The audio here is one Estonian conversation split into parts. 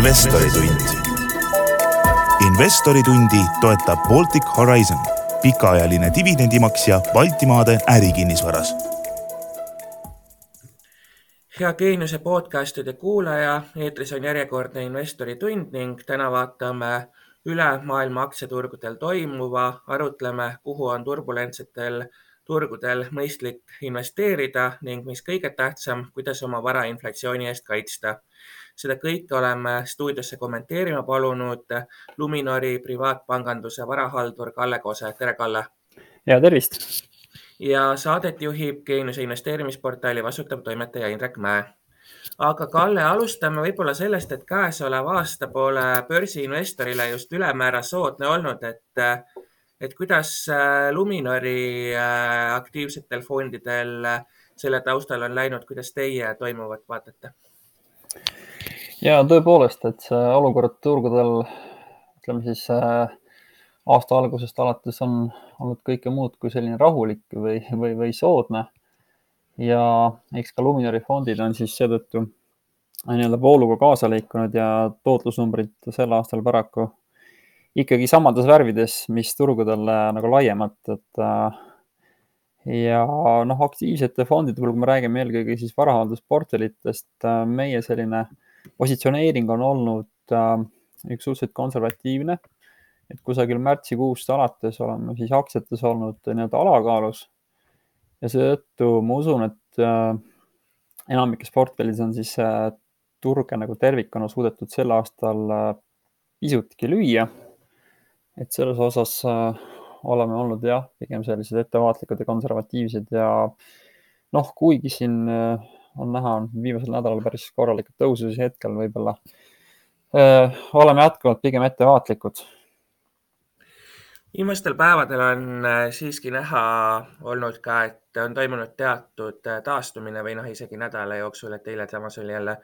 investoritund. investoritundi toetab Baltic Horizon, pikaajaline dividendimaksja Baltimaade ärikinnisvaras. hea Geeniuse podcastide kuulaja, eetris on järjekordne investoritund ning täna vaatame üle maailma aktsiaturgudel toimuva, arutleme, kuhu on turbulentsetel turgudel mõistlik investeerida ning mis kõige tähtsam, kuidas oma vara inflatsiooni eest kaitsta seda kõike oleme stuudiosse kommenteerima palunud Luminori privaatpanganduse varahaldur Kalle Kose. tere, Kalle. ja tervist. ja saadet juhib Geeniuse investeerimisportaali vastutav toimetaja Indrek Mäe. aga Kalle, alustame võib-olla sellest, et käesolev aasta pole börsiinvestorile just ülemäära soodne olnud, et et kuidas äh, Luminori äh, aktiivsetel fondidel selle taustal on läinud, kuidas teie toimuvat vaatate? Ja tõepoolest, et see olukord turgudel, ütleme siis äh, aasta algusest alates on olnud kõike muud kui selline rahulik või, või, või soodne. ja eks ka Luminori fondid on siis seetõttu nii-öelda vooluga kaasa liikunud ja tootlusnumbrid sel aastal paraku ikkagi samades värvides, mis turgudel äh, nagu laiemalt, et äh, ja noh, aktiivsete fondide puhul, kui me räägime eelkõige siis varahaldusportfellitest, meie selline äh, positsioneering on olnud äh, suhteliselt konservatiivne, et kusagil märtsikuust alates oleme siis aktsiates olnud nii-öelda alakaalus ja seetõttu ma usun, et äh, enamikes portfellis on siis äh, turge nagu tervikuna suudetud sel aastal äh, pisutki lüüa. et selles osas äh, oleme olnud jah, pigem sellised ettevaatlikud ja konservatiivsed ja noh, kuigi siin äh, on näha, on viimasel nädalal päris korralikult tõusu, siis hetkel võib-olla öö, oleme jätkuvalt pigem ettevaatlikud. viimastel päevadel on siiski näha olnud ka, et on toimunud teatud taastumine või noh, isegi nädala jooksul, et eile samas oli jälle,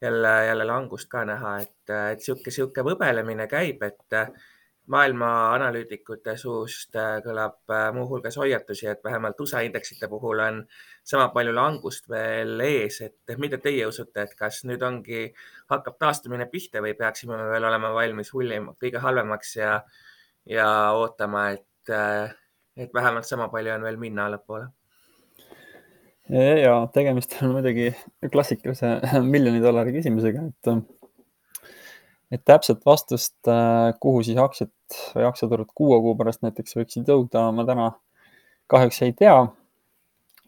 jälle, jälle langust ka näha, et, et sihuke, sihuke võbelemine käib, et maailma analüütikute suust kõlab muuhulgas hoiatusi, et vähemalt USA indeksite puhul on sama palju langust veel ees, et mida teie usute, et kas nüüd ongi, hakkab taastumine pihta või peaksime me veel olema valmis hullim, kõige halvemaks ja, ja ootama, et, et vähemalt sama palju on veel minna allapoole? ja tegemist on muidugi klassikalise miljoni dollari küsimusega, et, et täpset vastust, kuhu siis aktsiad või aktsiaturud kuue kuu pärast näiteks võiksid jõuda, ma täna kahjuks ei tea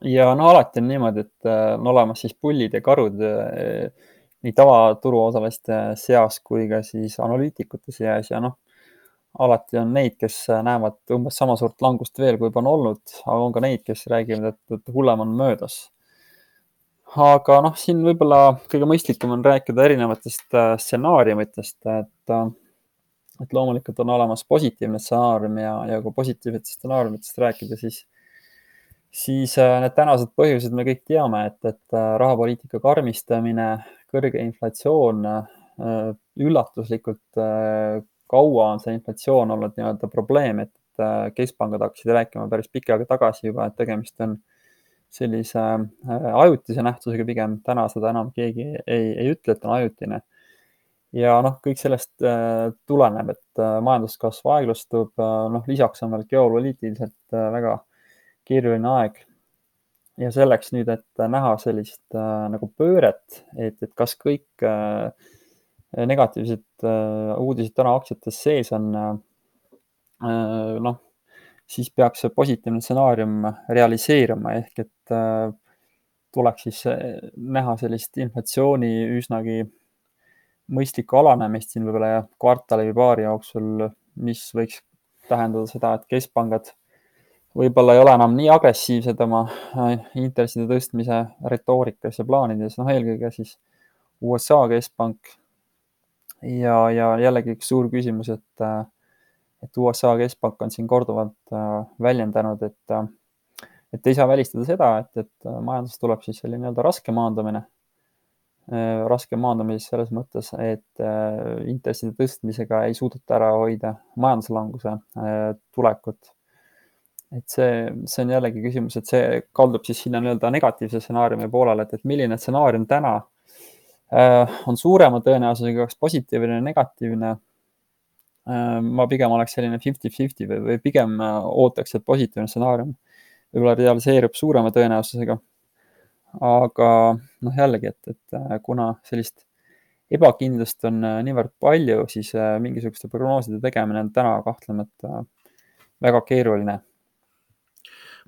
ja no alati on niimoodi, et äh, on olemas siis pullid ja karud äh, nii tavaturuosaliste seas kui ka siis analüütikute seas ja noh, alati on neid, kes näevad umbes sama suurt langust veel, kui on olnud, aga on ka neid, kes räägivad, et hullem on möödas. Aga noh, siin võib-olla kõige mõistlikum on rääkida erinevatest äh, stsenaariumitest, et, et loomulikult on olemas positiivne stsenaarium ja, ja kui positiivsetest stsenaariumitest rääkida, siis siis äh, need tänased põhjused me kõik teame, et, et äh, rahapoliitika karmistamine, kõrge inflatsioon, äh, üllatuslikult kaua on see inflatsioon olnud nii-öelda probleem, et keskpangad hakkasid rääkima päris pikka aega tagasi juba, et tegemist on sellise ajutise nähtusega pigem. täna seda enam keegi ei, ei ütle, et on ajutine. ja noh, kõik sellest tuleneb, et majanduskasv aeglustub, noh, lisaks on veel geopoliitiliselt väga keeruline aeg. ja selleks nüüd, et näha sellist äh, nagu pööret, et, et kas kõik äh, negatiivsed äh, uudised täna aktsiates sees on äh,, noh, siis peaks see positiivne stsenaarium realiseeruma ehk et äh, tuleks siis äh, näha sellist inflatsiooni üsnagi mõistlikku alanemist siin võib-olla kvartali või paari jooksul, mis võiks tähendada seda, et keskpangad võib-olla ei ole enam nii agressiivsed oma äh, intresside tõstmise retoorikas ja plaanides, noh, eelkõige siis USA keskpank. ja, ja jällegi üks suur küsimus, et, et USA keskpank on siin korduvalt väljendanud, et, et ei saa välistada seda, et, et majanduses tuleb siis selline nii-öelda raske maandamine. raske maandamine siis selles mõttes, et intresside tõstmisega ei suudeta ära hoida majanduslanguse tulekut et see, see on jällegi küsimus, et see kaldub siis sinna nii-öelda negatiivse stsenaariumi poolele, et, et milline stsenaarium täna on suurema tõenäosusega kas positiivne või negatiivne. ma pigem oleks selline fifty-fifty või, või pigem ootaks, et positiivne stsenaarium võib-olla realiseerub suurema tõenäosusega. aga noh, jällegi, et, et kuna sellist ebakindlust on niivõrd palju, siis mingisuguste prognooside tegemine on täna kahtlemata väga keeruline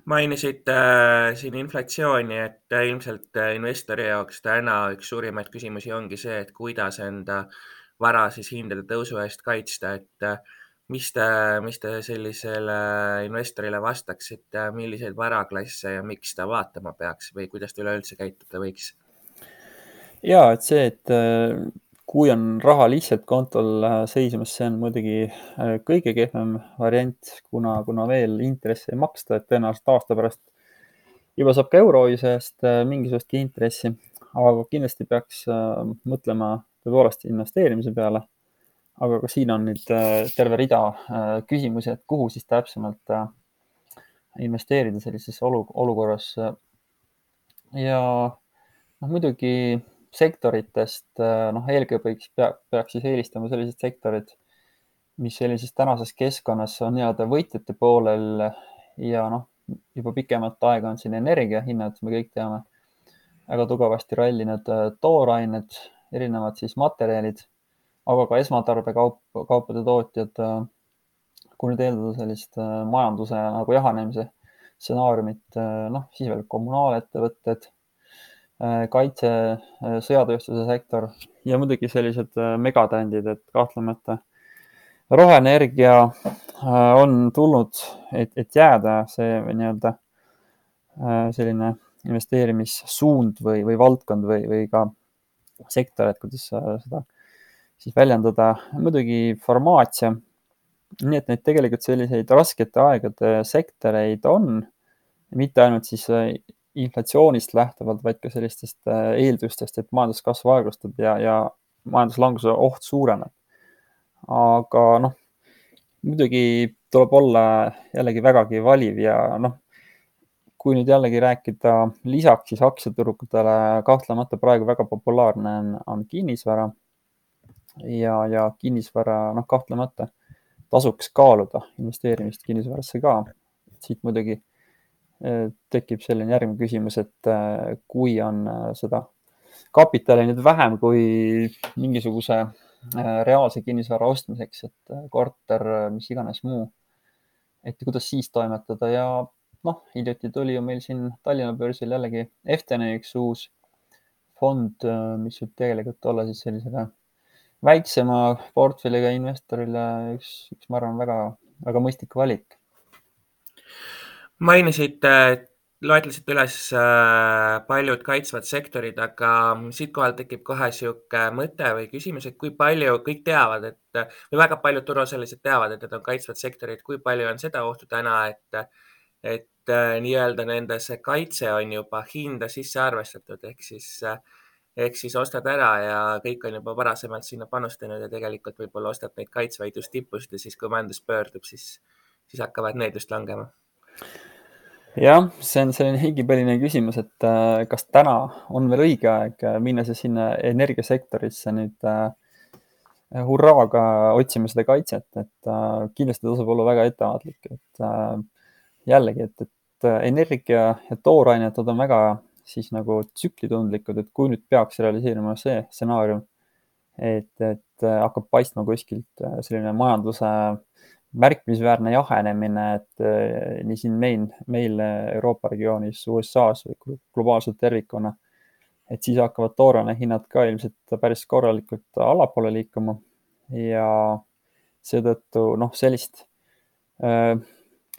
mainisite äh, siin inflatsiooni, et äh, ilmselt äh, investori jaoks täna üks suurimaid küsimusi ongi see, et kuidas enda vara siis hindade tõusu eest kaitsta, et mis te, mis te sellisele investorile vastaksite, milliseid varaklasse ja miks ta vaatama peaks või kuidas ta üleüldse käituda võiks? ja et see, et kui on raha lihtsalt kontol äh, seismas, see on muidugi äh, kõige kehvem variant, kuna, kuna veel intressi ei maksta, et tõenäoliselt aasta pärast juba saab ka äh, mingisugustki intressi, aga kindlasti peaks mõtlema tõepoolest investeerimise peale. Aga ka siin on nüüd terve rida küsimusi, et kuhu siis täpsemalt investeerida sellises olu, olukorras. ja noh, muidugi sektoritest, äh, noh, eelkõige peaks siis eelistama sellised sektorid, mis sellises tänases keskkonnas on nii-öelda võitjate poolel ja noh, juba pikemat aega on siin energiahinnad, me kõik teame, väga tugevasti rallinud äh, toorained, erinevad siis materjalid, aga ka esmatarbekaup, kaupade tootjad. Äh, kui nüüd eeldada sellist majanduse nagu jahanemise stsenaariumit, noh, siis veel kommunaalettevõtted Äh, kaitse, äh, sõjatööstuse sektor ja muidugi sellised äh, megatändid, et kahtlemata roheenergia on tulnud, et, et jääda see nii-öelda selline investeerimissuund või, või valdkond või, või ka sektor, et kuidas seda siis väljendada. muidugi farmaatsia. nii et neid tegelikult selliseid raskete aegade sektoreid on, mitte ainult siis inflatsioonist lähtuvalt, vaid ka sellistest äh, eeldustest, et majanduskasv aeglustub ja, ja majanduslanguse oht suureneb. aga noh, muidugi tuleb olla jällegi vägagi valiv ja noh, kui nüüd jällegi rääkida lisaks siis aktsiaturgudele, kahtlemata praegu väga populaarne on, on kinnisvara. Ja, ja kinnisvara, noh, kahtlemata tasuks kaaluda investeerimist kinnisvarasse ka. siit muidugi tekib selline järgmine küsimus, et äh, kui on äh, seda kapitali nüüd vähem kui mingisuguse äh, reaalse kinnisvara ostmiseks, et korter, mis iganes muu. et kuidas siis toimetada ja noh, hiljuti tuli ju meil siin Tallinna börsil jällegi Efteni üks uus fond, mis võib tegelikult olla siis sellisele väiksema portfelliga investorile üks, üks, ma arvan, väga, väga mõistlik valik. Mainisite, loetlesite üles äh, paljud kaitsvad sektorid, aga siitkohal tekib kohe niisugune mõte või küsimus, et kui palju kõik teavad, et või väga paljud turuosalised teavad, et need on kaitsvad sektorid, kui palju on seda ohtu täna, et, et äh, nii-öelda nende see kaitse on juba hinda sisse arvestatud, ehk siis ehk siis ostad ära ja kõik on juba varasemalt sinna panustanud ja tegelikult võib-olla ostad neid kaitsvaid just tipust ja siis, kui majandus pöördub, siis, siis hakkavad need just langema. Jah, see on selline higipõline küsimus, et äh, kas täna on veel õige aeg äh, minna siis sinna energiasektorisse nüüd äh, hurraaga otsima seda kaitset, et kindlasti tasub olla väga ettevaatlik, et jällegi, et, et energia ja toorained, nad on väga siis nagu tsüklitundlikud, et kui nüüd peaks realiseeruma see stsenaarium, et, et äh, hakkab paistma kuskilt äh, selline majanduse äh, märkimisväärne jahenemine, et eh, nii siin meil, meil Euroopa regioonis, USA-s või globaalselt tervikuna, et siis hakkavad tooraine hinnad ka ilmselt päris korralikult allapoole liikuma ja seetõttu noh, sellist äh,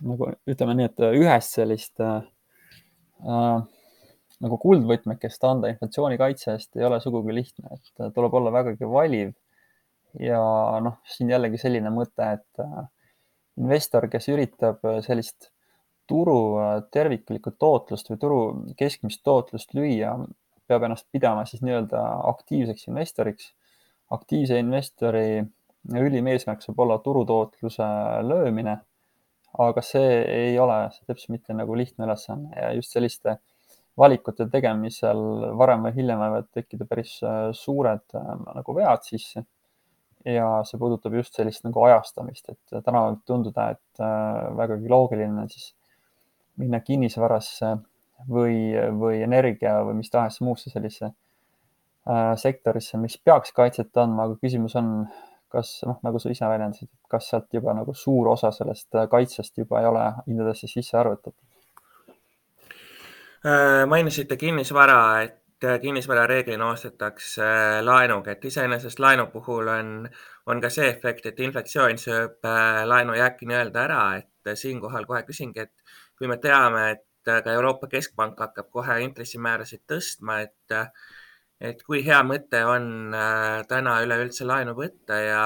nagu ütleme nii, et ühest sellist äh, nagu kuldvõtmekest anda inflatsioonikaitse eest ei ole sugugi lihtne, et tuleb olla vägagi valiv. ja noh, siin jällegi selline mõte, et äh, investor, kes üritab äh, sellist turu äh, terviklikku tootlust või turu keskmist tootlust lüüa, peab ennast pidama siis nii-öelda aktiivseks investoriks. aktiivse investori ülim eesmärk saab olla turutootluse löömine. aga see ei ole täpselt mitte nagu lihtne ülesanne ja just selliste valikute tegemisel varem või hiljem võivad tekkida päris suured nagu vead sisse. ja see puudutab just sellist nagu ajastamist, et täna võib tunduda, et vägagi loogiline siis minna kinnisvarasse või, või energia või mis tahes muusse sellisesse äh, sektorisse, mis peaks kaitset andma, aga küsimus on, kas noh, nagu sa ise väljendasid, kas sealt juba nagu suur osa sellest kaitsest juba ei ole hindadesse sisse arvutatud? Äh, mainisite kinnisvara, et kinnisvara reeglina ostetakse laenuga, et iseenesest laenu puhul on, on ka see efekt, et inflatsioon sööb äh, laenujääki nii-öelda ära, et siinkohal kohe küsingi, et kui me teame, et ka Euroopa Keskpank hakkab kohe intressimäärasid tõstma, et, et kui hea mõte on äh, täna üleüldse laenu võtta ja,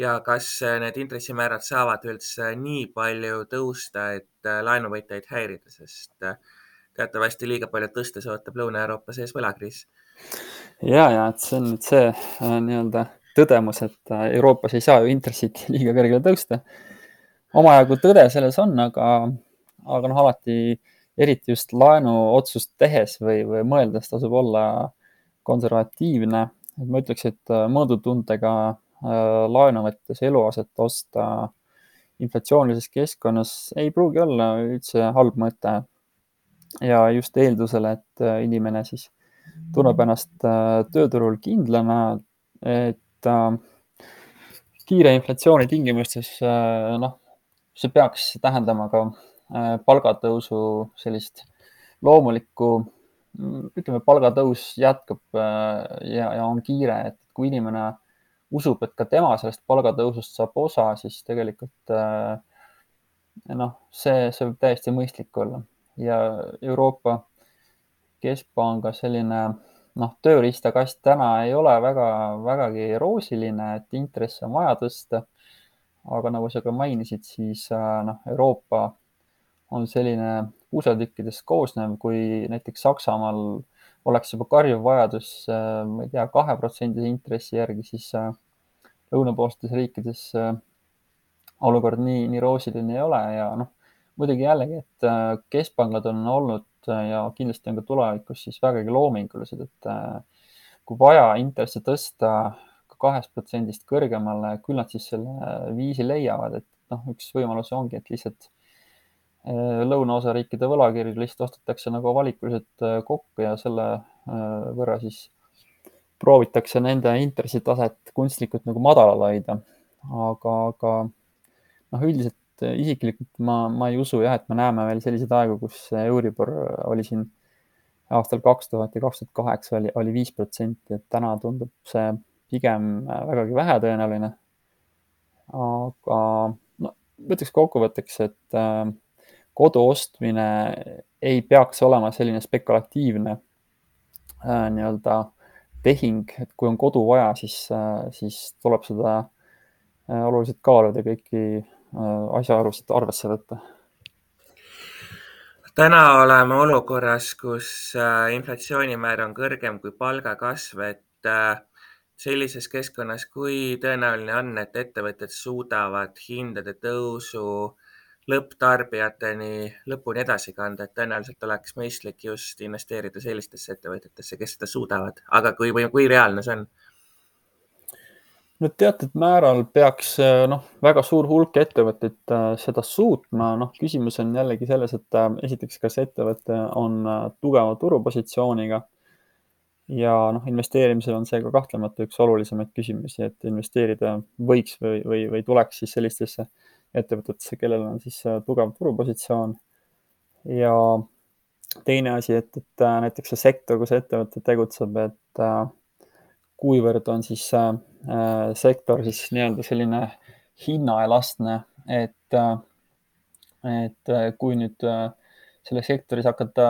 ja kas need intressimäärad saavad üldse nii palju tõusta, et äh, laenuvõtjaid häirida, sest äh, teatavasti liiga palju tõstes ootab Lõuna-Euroopa sees võlakriis. ja, ja et see on nüüd see nii-öelda tõdemus, et Euroopas ei saa ju intressid liiga kõrgele tõusta. omajagu tõde selles on, aga aga noh, alati eriti just laenuotsust tehes või, või mõeldes tasub olla konservatiivne. et ma ütleks, et äh, mõõdutundega äh, laenu võttes eluaset osta inflatsioonilises keskkonnas ei pruugi olla üldse halb mõte. Ja just eeldusel, et äh, inimene siis tunneb ennast tööturul kindlana, et kiire inflatsiooni tingimustes noh, see peaks tähendama ka Äh, palgatõusu sellist loomulikku, ütleme, palgatõus jätkub äh, ja, ja on kiire, et kui inimene usub, et ka tema sellest palgatõusust saab osa, siis tegelikult äh, noh, see, see võib täiesti mõistlik olla ja Euroopa Keskpanga selline noh, tööriistakast täna ei ole väga, vägagi roosiline, et intresse on vaja tõsta. aga nagu sa ka mainisid, siis noh, Euroopa on selline puusatükkidest koosnev, kui näiteks Saksamaal oleks juba karjuv vajadus, äh, ma ei tea, kaheprotsendise intressi järgi, siis äh, lõunapoolsetes riikides äh, olukord nii, nii roosiline ei ole ja noh, muidugi jällegi, et keskpangad on olnud ja kindlasti on ka tulevikus siis vägagi loomingulised, et kui vaja intresse tõsta kahest protsendist kõrgemale, küll nad siis selle viisi leiavad, et noh, üks võimalus ongi, et lihtsalt Äh, lõunaosa riikide võlakirju lihtsalt ostetakse nagu valikuliselt äh, kokku ja selle äh, võrra siis proovitakse nende intressitaset kunstlikult nagu madalal hoida. aga, aga noh, üldiselt isiklikult ma, ma ei usu jah, et me näeme veel selliseid aegu, kus Euribor oli siin aastal kaks tuhat ja kaks tuhat kaheksa oli, oli viis protsenti, et täna tundub see pigem vägagi vähetõenäoline. aga no ütleks kokkuvõtteks, et äh, kodu ostmine ei peaks olema selline spekulatiivne äh, nii-öelda tehing, et kui on kodu vaja, siis äh,, siis tuleb seda äh, oluliselt kaaluda kõiki äh, asjaolusid arvesse võtta. täna oleme olukorras, kus äh, inflatsioonimäär on kõrgem kui palgakasv, et äh, sellises keskkonnas, kui tõenäoline on, et ettevõtted suudavad hindade tõusu lõpptarbijateni lõpuni edasi kanda, et tõenäoliselt oleks mõistlik just investeerida sellistesse ettevõtetesse, kes seda suudavad, aga kui, kui reaalne see on? No teatud määral peaks noh, väga suur hulk ettevõtteid äh, seda suutma, noh, küsimus on jällegi selles, et äh, esiteks, kas ettevõte on äh, tugeva turupositsiooniga ja noh, investeerimisel on see ka kahtlemata üks olulisemaid küsimusi, et investeerida võiks või, või, või tuleks siis sellistesse äh, ettevõtetesse, kellel on siis äh, tugev turupositsioon. ja teine asi, et, et äh, näiteks see sektor, kus ettevõte tegutseb, et äh, kuivõrd on siis sektor siis nii-öelda selline hinnaelastne, et, et kui nüüd selles sektoris hakata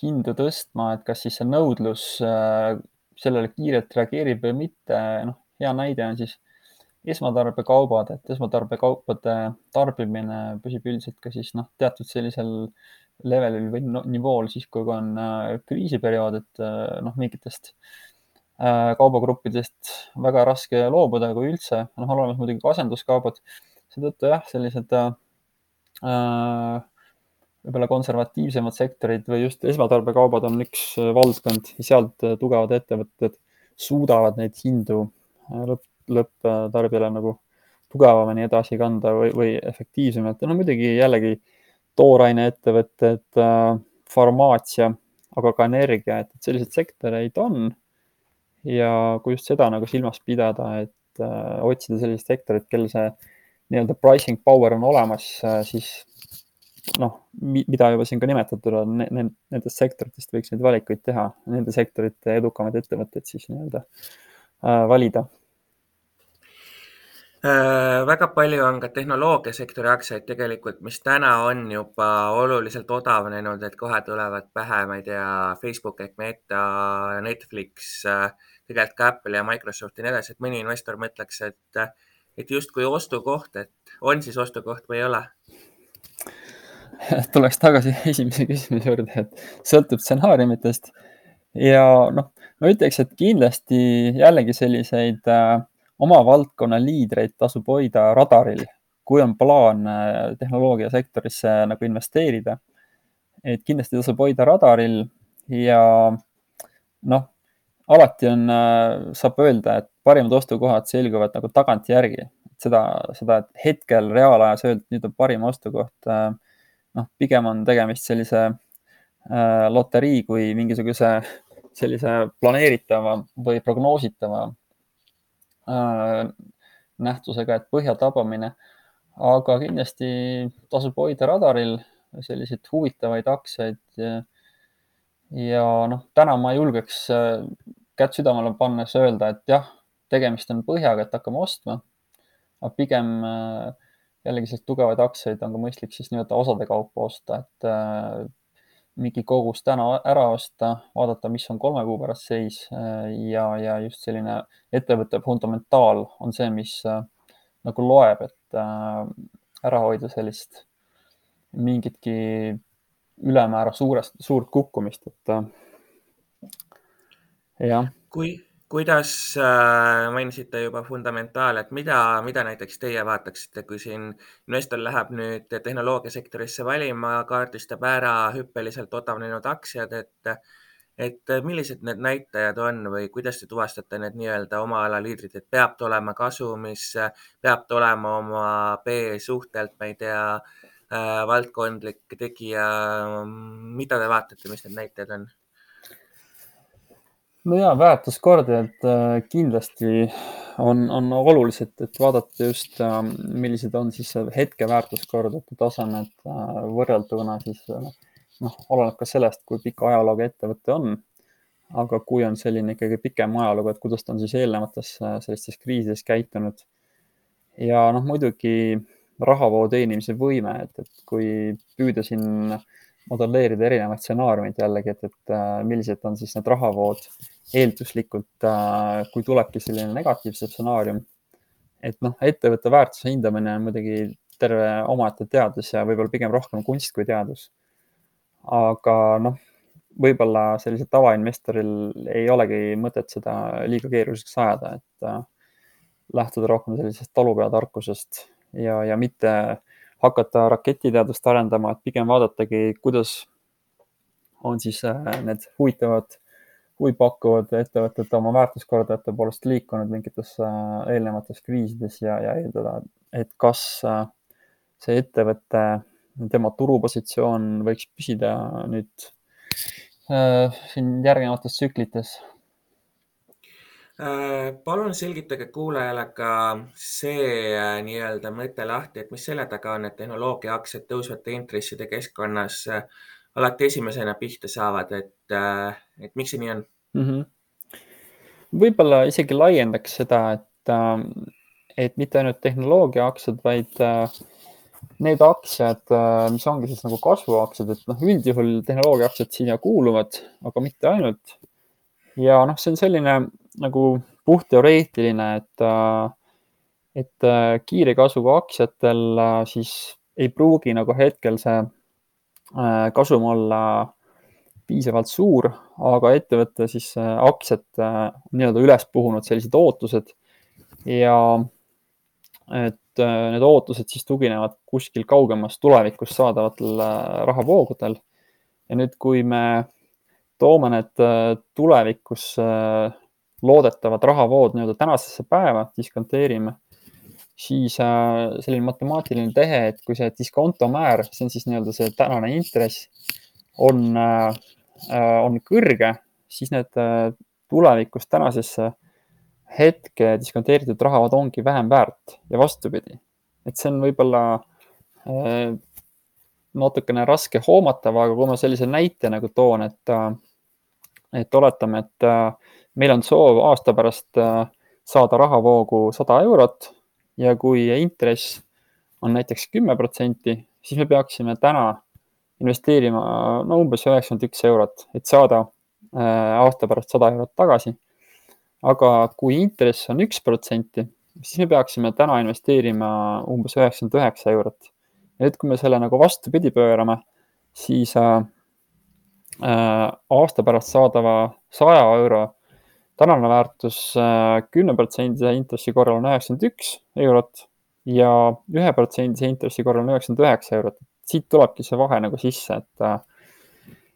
hindu tõstma, et kas siis see nõudlus sellele kiirelt reageerib või mitte, noh, hea näide on siis esmatarbekaubad, et esmatarbekaupade tarbimine püsib üldiselt ka siis noh, teatud sellisel levelil või nivool siis, kui on äh, kriisiperiood, et äh, noh, mingitest äh, kaubagruppidest väga raske loobuda, kui üldse, noh, on olemas muidugi ka asenduskaubad. seetõttu jah, sellised äh, võib-olla konservatiivsemad sektorid või just esmatarbekaubad on üks valdkond ja sealt tugevad ettevõtted suudavad neid hindu lõpp, lõpptarbijale nagu tugevamini edasi kanda või, või efektiivsemalt no muidugi jällegi tooraineettevõtted, farmaatsia, aga ka energia, et selliseid sektoreid on. Ja kui just seda nagu silmas pidada, et äh, otsida sellist sektorit, kel see nii-öelda pricing power on olemas, siis noh, mida juba siin ka nimetatud on, nendest sektoritest võiks neid valikuid teha, nende sektorite edukamaid ettevõtteid siis nii-öelda äh, valida äh,. väga palju on ka tehnoloogiasektori aktsiaid tegelikult, mis täna on juba oluliselt odavnenud, et kohe tulevad pähe, ma ei tea, Facebook ehk Meta, Netflix äh,, tegelikult ka Apple ja Microsoft ja nii edasi, et mõni investor mõtleks, et, et justkui ostukoht, et on siis ostukoht või ei ole tuleks tagasi esimese küsimuse juurde, et sõltub stsenaariumitest ja noh, ma ütleks, et kindlasti jällegi selliseid äh, oma valdkonna liidreid tasub hoida radaril, kui on plaan äh, tehnoloogiasektorisse nagu investeerida. et kindlasti tasub hoida radaril ja noh, alati on äh,, saab öelda, et parimad ostukohad selguvad nagu tagantjärgi. seda, seda, et hetkel reaalajas öelda, et nüüd on parim ostukoht äh, noh, pigem on tegemist sellise äh, loterii kui mingisuguse sellise planeeritava või prognoositava äh, nähtusega, et põhja tabamine. aga kindlasti tasub hoida radaril selliseid huvitavaid aktsiaid. Ja, noh, täna ma julgeks äh, kätt südamele pannes öelda, et jah, tegemist on põhjaga, et hakkame ostma. aga pigem äh, jällegi selliseid tugevaid aktsiaid on ka mõistlik siis nii-öelda osade kaupa osta, et äh, mingi kogus täna ära osta, vaadata, mis on kolme kuu pärast seis ja, ja just selline ettevõtte fundamentaal on see, mis nagu loeb, et ära hoida sellist mingitki ülemäära suurest, suurt kukkumist, et äh, jah. kui, kuidas äh, mainisite juba fundamentaale, et mida, mida näiteks teie vaataksite, kui siin investor läheb nüüd tehnoloogiasektorisse valima, kaardistab ära hüppeliselt odavnenud aktsiad, et, et millised need näitajad on või kuidas te tuvastate need nii-öelda oma ala liidrid, et peab ta olema kasumis, peab ta olema oma B suhtelt, ma ei tea äh,, valdkondlik tegija, mida te vaatate, mis need näitajad on? no ja väärtuskordajad äh, kindlasti on, on olulised, et vaadata just, äh, millised on siis hetke väärtuskordajate tasemed äh, võrrelduna siis noh, oleneb ka sellest, kui pika ajalooga ettevõte on. aga kui on selline ikkagi pikem ajalugu, et kuidas ta on siis eelnevates sellistes kriisides käitunud. ja noh, muidugi rahavoo teenimise võime, et, et kui püüda siin modelleerida erinevaid stsenaariumeid jällegi, et, et millised on siis need rahavood eelduslikult, äh, kui tulebki selline negatiivse stsenaarium, et noh, ettevõtte väärtuse hindamine on muidugi terve omaette teadus ja võib-olla pigem rohkem kunst kui teadus. aga noh, võib-olla sellisel tavainvestoril ei olegi mõtet seda liiga keeruliseks ajada, et äh, lähtuda rohkem sellisest talupeatarkusest ja, ja mitte hakata raketiteadust arendama, et pigem vaadatagi, kuidas on siis äh, need huvitavad huvipakkuvad ettevõtted oma väärtuskordajate poolest liikunud mingites äh, eelnevates kriisides ja, ja eeldada, et kas äh, see ettevõte, tema turupositsioon võiks püsida nüüd äh, siin järgnevates tsüklites palun selgitage kuulajale ka see nii-öelda mõte lahti, et mis selle taga on, et tehnoloogiaaktsiad tõusvate intresside keskkonnas alati esimesena pihta saavad, et, et miks see nii on mm? -hmm. võib-olla isegi laiendaks seda, et, et mitte ainult tehnoloogiaaktsiad, vaid äh, need aktsiad, äh, mis ongi siis nagu kasvuaktsiad, et noh, üldjuhul tehnoloogiaaktsiad siia kuuluvad, aga mitte ainult. ja noh, see on selline nagu puhtteoreetiline, et, äh, et kiire kasvuga aktsiatel siis ei pruugi nagu hetkel see kasum olla piisavalt suur, aga ettevõtte siis äh, aktsiad äh, nii-öelda üles puhunud sellised ootused ja et äh, need ootused siis tuginevad kuskil kaugemas tulevikus saadavatel rahavoogudel. ja nüüd, kui me toome need tulevikus loodetavad rahavood nii-öelda tänasesse päeva, diskonteerime, siis selline matemaatiline tehe, et kui see diskontomäär, see on siis nii-öelda see tänane intress, on, on kõrge, siis need tulevikus tänasesse hetke diskonteeritud rahad ongi vähem väärt ja vastupidi. et see on võib-olla äh, natukene raske hoomatav, aga kui ma sellise näite nagu toon, et, äh, et oletame, et äh, meil on soov aasta pärast äh, saada rahavoogu sada eurot ja kui intress on näiteks kümme protsenti, siis me peaksime täna investeerima no umbes üheksakümmend üks eurot, et saada äh, aasta pärast sada eurot tagasi aga kui intress on üks protsenti, siis me peaksime täna investeerima umbes üheksakümmend üheksa eurot. nüüd, kui me selle nagu vastupidi pöörame, siis äh, äh, aasta pärast saadava saja euro tänane väärtus äh, kümneprotsendise äh, intressi korral on üheksakümmend üks eurot ja üheprotsendise intressi korral on üheksakümmend üheksa eurot. siit tulebki see vahe nagu sisse, et äh,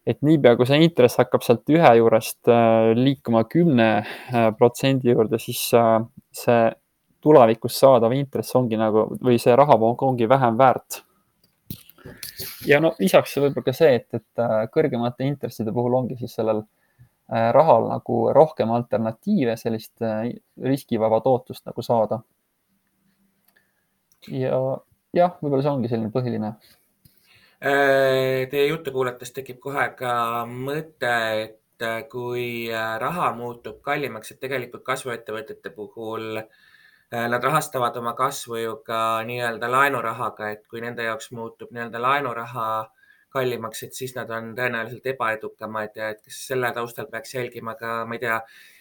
et niipea, kui see intress hakkab sealt ühe juurest äh, liikuma kümne äh, protsendi juurde, siis äh, see tulevikus saadav intress ongi nagu või see rahavoog ongi vähem väärt. ja no lisaks võib-olla ka see, et, et kõrgemate intresside puhul ongi siis sellel rahal nagu rohkem alternatiive, sellist riskivaba tootlust nagu saada. ja jah, võib-olla see ongi selline põhiline Äh, teie juttu kuulates tekib kohe ka mõte, et äh, kui äh, raha muutub kallimaks, et tegelikult kasvuettevõtete puhul nad rahastavad oma kasvu ju ka nii-öelda laenurahaga, et kui nende jaoks muutub nii-öelda laenuraha kallimaks, et siis nad on tõenäoliselt ebaedukamad ja et kas selle taustal peaks jälgima ka, ma ei tea,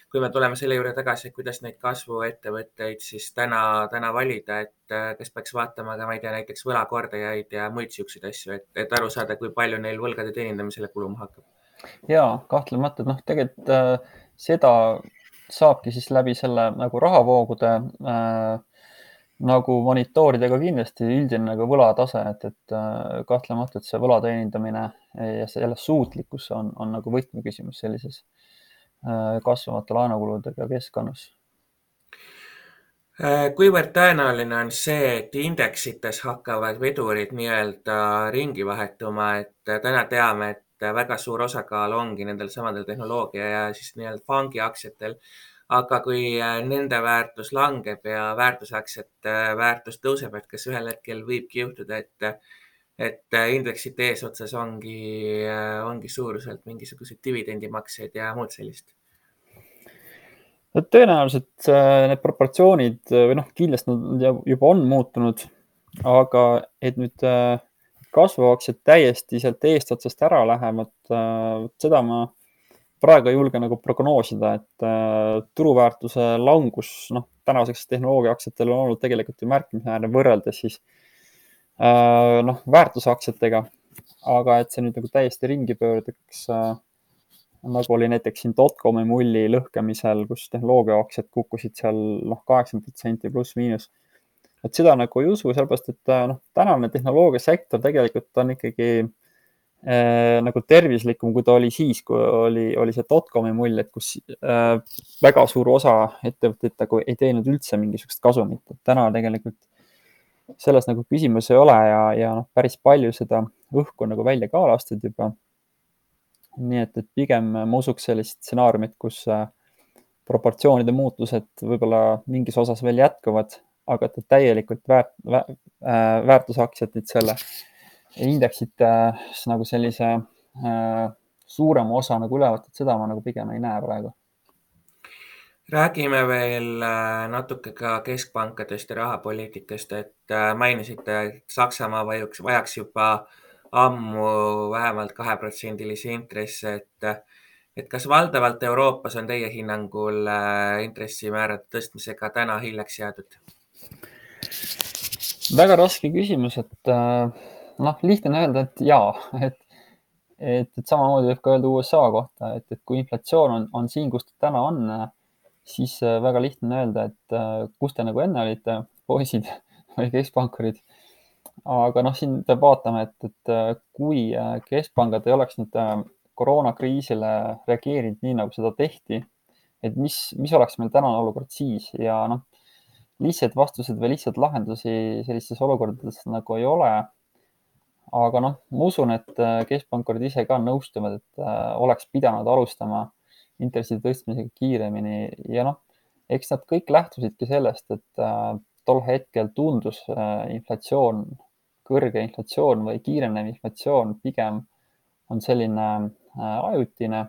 kui me tuleme selle juurde tagasi, kuidas neid kasvuettevõtteid siis täna, täna valida, et äh, kas peaks vaatama ka, ma ei tea, näiteks võlakordajaid ja muid siukseid asju, et, et aru saada, kui palju neil võlgade teenindamisele kuluma hakkab? ja kahtlemata, noh, tegelikult äh, seda saabki siis läbi selle nagu rahavoogude äh, nagu monitoorida ka kindlasti üldine nagu võlatase, et, et äh, kahtlematult see võla teenindamine ja selle suutlikkus on, on nagu võtmeküsimus sellises Äh, kasvavate laenukuludega keskkonnas. Äh, kuivõrd tõenäoline on see, et indeksites hakkavad vedurid nii-öelda ringi vahetuma, et täna teame, et väga suur osakaal ongi nendel samadel tehnoloogia ja siis nii-öelda fangi aktsiatel. Aga kui äh, nende väärtus langeb ja väärtusaktsiate väärtus tõuseb, et kas ühel hetkel võibki juhtuda, et et äh, indeksite eesotsas ongi, äh, ongi suuruselt mingisuguseid dividendimakseid ja muud sellist? no tõenäoliselt äh, need proportsioonid või noh, kindlasti nad juba on muutunud, aga et nüüd kasvuaktsiad täiesti sealt eestotsast ära lähevad, seda ma praegu ei julge nagu prognoosida, et turuväärtuse langus, noh, tänaseks tehnoloogiaaktsiatel on olnud tegelikult ju märkimisväärne võrreldes siis äh, Äh, noh, väärtusaktsiatega. aga et see nüüd nagu täiesti ringi pöördaks äh, nagu oli näiteks siin dotcomi mulli lõhkemisel, kus tehnoloogiaaktsiad kukkusid seal noh, kaheksakümmend protsenti pluss-miinus. et seda nagu ei usu, sellepärast et äh, noh, tänane tehnoloogiasektor tegelikult on ikkagi äh, nagu tervislikum, kui ta oli siis, kui oli, oli see dotcomi mull, et kus äh, väga suur osa ettevõtteid nagu ei teeninud üldse mingisugust kasumit, et täna tegelikult selles nagu küsimus ei ole ja, ja noh, päris palju seda õhku nagu välja ka lastud juba. nii et, et pigem ma usuks sellist stsenaariumit, kus äh, proportsioonide muutused võib-olla mingis osas veel jätkuvad, aga et täielikult väärt, väärt, äh, väärtusaktsiad nüüd selle indeksite äh, nagu sellise äh, suurema osa nagu üle võtad, seda ma nagu pigem ei näe praegu räägime veel äh, natuke ka keskpankadest ja rahapoliitikast, et äh, mainisite, et Saksamaa vajaks, vajaks juba ammu vähemalt kaheprotsendilisi intresse, et, et kas valdavalt Euroopas on teie hinnangul äh, intressimäärade tõstmisega täna hiljaks jäädud? väga raske küsimus, et noh, lihtne on öelda, et jaa, et, et, et samamoodi võib ka öelda USA kohta, et, et kui inflatsioon on, on siin, kus ta täna on siis äh, väga lihtne on öelda, et äh, kus te nagu enne olite, poisid või keskpankurid. aga noh, siin peab vaatama, et, et äh, kui keskpangad ei oleks nüüd koroonakriisile reageerinud nii, nagu seda tehti, et mis, mis oleks meil tänane olukord siis ja noh, lihtsaid vastuseid või lihtsaid lahendusi sellistes olukordades nagu ei ole aga noh, ma usun, et äh, keskpankurid ise ka nõustuvad, et äh, oleks pidanud alustama intresside tõstmisega kiiremini ja noh, eks nad kõik lähtusidki sellest, et äh, tol hetkel tundus inflatsioon, kõrge inflatsioon või kiirenev inflatsioon pigem on selline ajutine.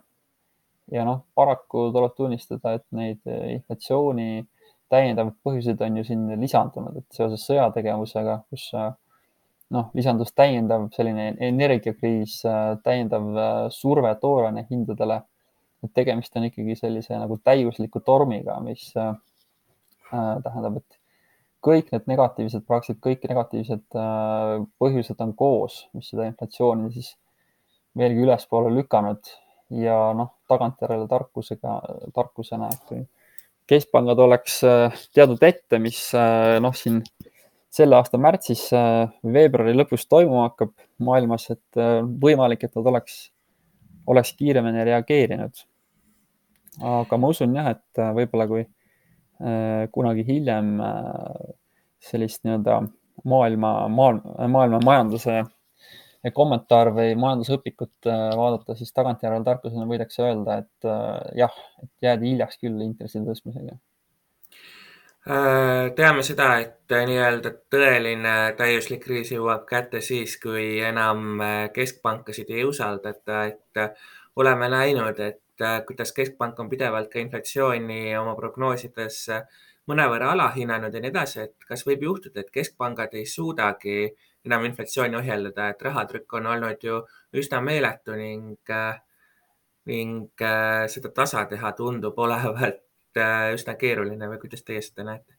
ja noh, paraku tuleb tunnistada, et neid inflatsiooni täiendavaid põhjuseid on ju siin lisandunud, et seoses sõjategevusega, kus noh, lisandus täiendav selline energiakriis, täiendav äh, surve tooraine hindadele. et tegemist on ikkagi sellise nagu täiusliku tormiga, mis äh, äh, tähendab, et kõik need negatiivsed, praktiliselt kõik negatiivsed äh, põhjused on koos, mis seda inflatsiooni siis veelgi ülespoole lükanud ja noh, tagantjärele tarkusega, tarkusena, et kui keskpangad oleks äh, teadnud ette, mis äh, noh, siin selle aasta märtsis äh, veebruari lõpus toimuma hakkab maailmas, et äh, võimalik, et nad oleks, oleks kiiremini reageerinud. aga ma usun jah, et äh, võib-olla kui kunagi hiljem sellist nii-öelda maailma, maailma, majanduse kommentaar või majandusõpikut vaadata, siis tagantjärele tarkusena võidakse öelda, et jah, et jäädi hiljaks küll intresside tõstmisega teame seda, et äh, nii-öelda tõeline täiuslik kriis jõuab kätte siis, kui enam äh, keskpankasid ei usaldata, et oleme näinud, et kuidas keskpank on pidevalt ka inflatsiooni oma prognoosides mõnevõrra alahinnanud ja nii edasi, et kas võib juhtuda, et keskpangad ei suudagi enam inflatsiooni ohjeldada, et rahatrükk on olnud ju üsna meeletu ning, ning seda tasa teha tundub olevat Äh, üsna keeruline või kuidas teie seda näete?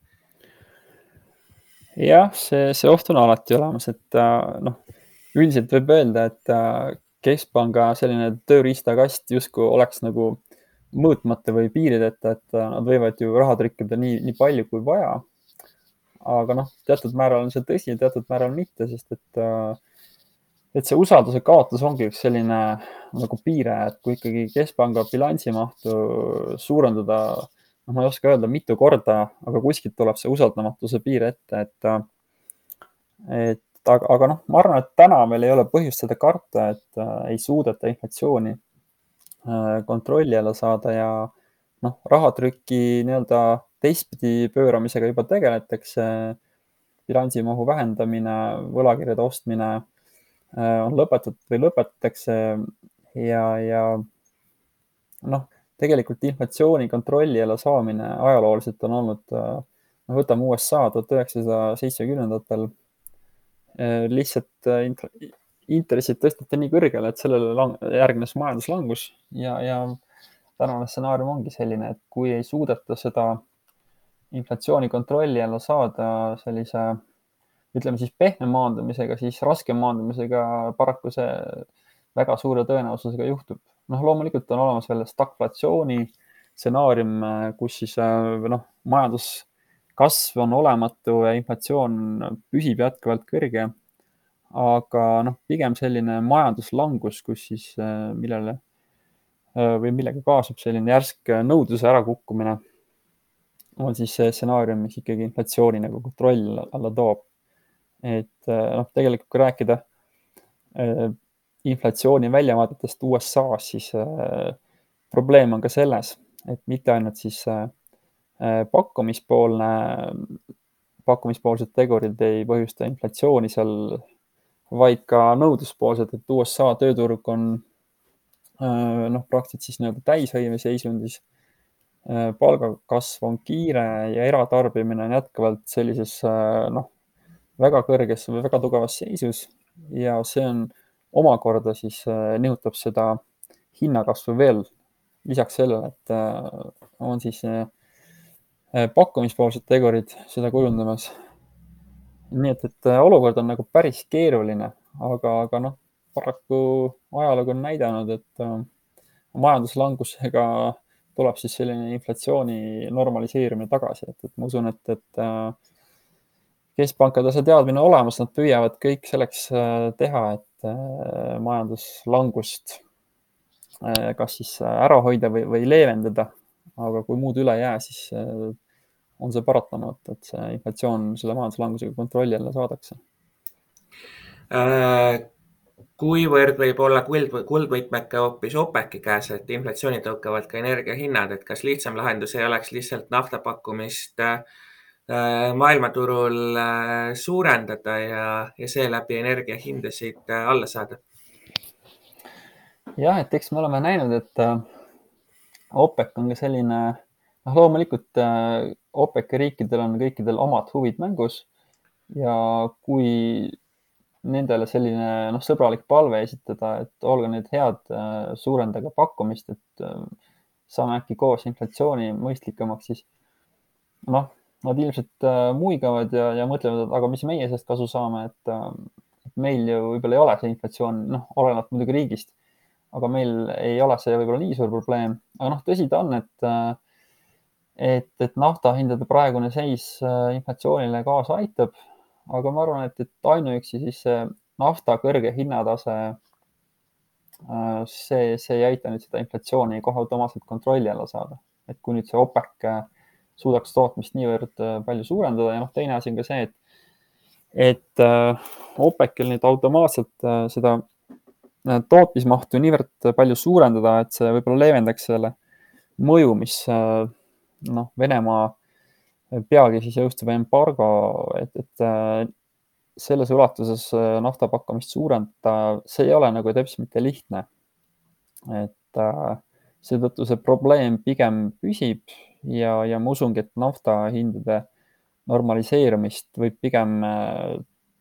jah, see, see oht on alati olemas, et äh, noh, üldiselt võib öelda, et äh, keskpanga selline tööriistakast justkui oleks nagu mõõtmata või piirideta, et nad võivad ju raha trükkida nii, nii palju kui vaja. aga noh, teatud määral on see tõsi, teatud määral mitte, sest et et see usalduse kaotus ongi üks selline nagu piire, et kui ikkagi keskpanga bilansimahtu suurendada noh, ma ei oska öelda, mitu korda, aga kuskilt tuleb see usaldamatuse piir ette, et, et aga, aga noh, ma arvan, et täna meil ei ole põhjust seda karta, et äh, ei suudeta inflatsiooni äh, kontrolli alla saada ja noh, rahatrüki nii-öelda teistpidi pööramisega juba tegeletakse. bilansimahu vähendamine, võlakirjade ostmine äh, on lõpetatud või lõpetatakse ja, ja noh tegelikult inflatsiooni kontrolli alla saamine ajalooliselt on olnud, noh, võtame USA tuhat üheksasaja seitsmekümnendatel, eh, lihtsalt eh, intressid tõsteti nii kõrgele, et sellele järgnes majanduslangus ja, ja tänane stsenaarium ongi selline, et kui ei suudeta seda inflatsiooni kontrolli alla saada sellise, ütleme siis pehme maandumisega, siis raske maandumisega paraku see väga suure tõenäosusega juhtub noh, loomulikult on olemas veel stagflatsiooni stsenaarium, kus siis äh, noh, majanduskasv on olematu ja inflatsioon püsib jätkuvalt kõrge. aga noh, pigem selline majanduslangus, kus siis, äh, millele äh, või millega kaasub selline järsk nõudluse ärakukkumine, on siis see stsenaarium, mis ikkagi inflatsiooni nagu kontrolli alla toob. et noh, tegelikult kui rääkida inflatsiooni väljavaadetest USA-s, siis äh, probleem on ka selles, et mitte ainult siis äh, äh, pakkumispoolne, pakkumispoolsed tegurid ei põhjusta inflatsiooni seal, vaid ka nõudluspoolsed, et USA tööturg on noh, praktiliselt siis nii-öelda täishõive seisundis. palgakasv on kiire ja eratarbimine on jätkuvalt sellises noh, väga kõrges või väga tugevas seisus ja see on omakorda siis äh, nihutab seda hinnakasvu veel lisaks sellele, et äh, on siis äh, pakkumispoolsed tegurid seda kujundamas. nii et, et olukord on nagu päris keeruline, aga, aga noh, paraku ajalugu on näidanud, et majanduslangusega tuleb siis selline inflatsiooni normaliseerumine tagasi, et, et ma usun, et, et keskpankadel see teadmine olemas, nad püüavad kõik selleks teha, et majanduslangust kas siis ära hoida või, või leevendada. aga kui muud üle ei jää, siis on see paratamatu, et see inflatsioon selle majanduslangusega kontrolli alla saadakse äh,. kuivõrd võib olla kuld, kuldvõtmeke hoopis OPEC-i käes, et inflatsiooni tõukavad ka energiahinnad, et kas lihtsam lahendus ei oleks lihtsalt nafta pakkumist äh, maailmaturul äh, suurendada ja, ja seeläbi energiahindasid äh, alla saada? jah, et eks me oleme näinud, et äh, OPEC on ka selline noh, loomulikult äh, OPEC-i riikidel on kõikidel omad huvid mängus ja kui nendele selline noh, sõbralik palve esitada, et olge nüüd head, äh, suurendage pakkumist, et äh, saame äkki koos inflatsiooni mõistlikumaks, siis noh, nad ilmselt muigavad ja, ja mõtlevad, et aga mis meie sellest kasu saame, et, et meil ju võib-olla ei ole see inflatsioon, noh, oleneb muidugi riigist, aga meil ei ole see võib-olla nii suur probleem, aga noh, tõsi ta on, et et, et naftahindade praegune seis äh, inflatsioonile kaasa aitab. aga ma arvan, et, et ainuüksi siis see nafta kõrge hinnatase, äh, see, see ei aita nüüd seda inflatsiooni kohe automaatselt kontrolli alla saada. et kui nüüd see OPEC äh, suudaks tootmist niivõrd palju suurendada ja noh, teine asi on ka see, et, et OPEC-il nüüd automaatselt seda tootmismahtu niivõrd palju suurendada, et see võib-olla leevendaks selle mõju, mis noh, Venemaa peagi siis jõustub embargo, et, et äh, selles ulatuses äh, nafta pakkumist suurendada, see ei ole nagu teps mitte lihtne. et äh, seetõttu see probleem pigem püsib ja, ja ma usungi, et nafta hindade normaliseerumist võib pigem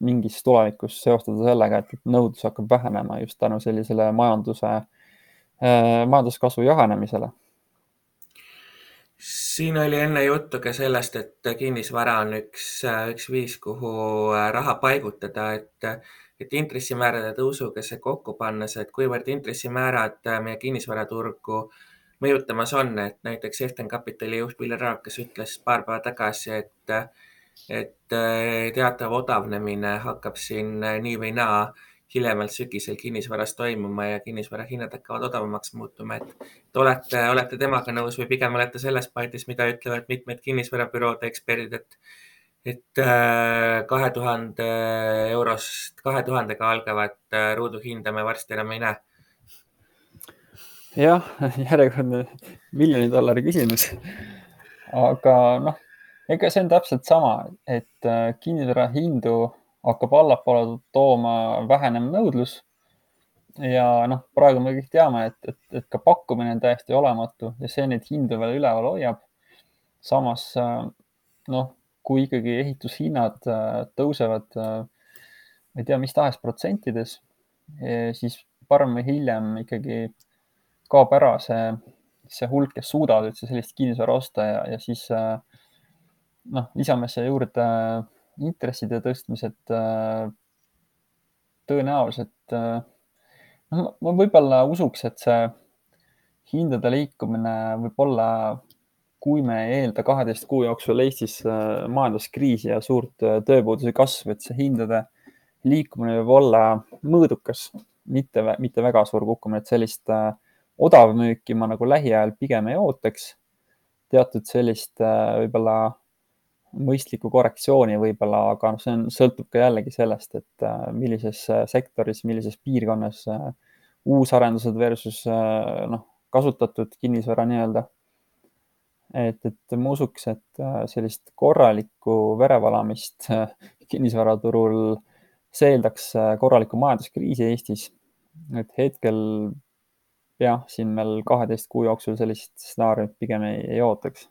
mingis tulevikus seostada sellega, et nõudlus hakkab vähenema just tänu sellisele majanduse, majanduskasvu jahenemisele siin oli enne juttu ka sellest, et kinnisvara on üks, üks viis, kuhu äh, raha paigutada, et, et intressimäärade tõusuga see kokku pannes, et kuivõrd intressimäärad äh, meie kinnisvaraturgu mõjutamas on, et näiteks Eften Kapitali juht Viljar Raakas ütles paar päeva tagasi, et, et äh, teatav odavnemine hakkab siin nii või naa hiljemalt sügisel kinnisvaras toimuma ja kinnisvara hinnad hakkavad odavamaks muutuma, et olete, olete temaga nõus või pigem olete selles paadis, mida ütlevad mitmed kinnisvarabüroode eksperdid, et et äh, kahe tuhande eurost, kahe tuhandega algavat äh, ruuduhinda me varsti enam ei näe. jah, järjekordne miljoni dollari küsimus. aga noh, ega see on täpselt sama, et äh, kinnisvara hindu hakkab allapoole tooma vähenev nõudlus. ja noh, praegu me kõik teame, et, et, et ka pakkumine on täiesti olematu ja see neid hindu veel üleval hoiab. samas noh, kui ikkagi ehitushinnad äh, tõusevad, äh, ma ei tea, mis tahes protsentides, e, siis varem või hiljem ikkagi kaob ära see, see hulk, kes suudavad üldse sellist kinnisvara osta ja, ja siis äh, noh, lisame siia juurde intresside tõstmised äh, tõenäoliselt, äh, noh, ma võib-olla usuks, et see hindade liikumine võib olla, kui me ei eelda kaheteist kuu jooksul Eestis äh, majanduskriisi ja suurt tööpuuduse kasvu, et see hindade liikumine võib olla mõõdukas, mitte, mitte väga suur kukkumine, et sellist odavmüüki ma nagu lähiajal pigem ei ootaks. teatud sellist võib-olla mõistliku korrektsiooni võib-olla, aga noh, see on, sõltub ka jällegi sellest, et äh, millises äh, sektoris, millises piirkonnas äh, uusarendused versus noh, kasutatud kinnisvara nii-öelda. Et, et ma usuks, et sellist korralikku verevalamist kinnisvaraturul, see eeldaks korralikku majanduskriisi Eestis. et hetkel jah, siin meil kaheteist kuu jooksul sellist stsenaariumit pigem ei, ei ootaks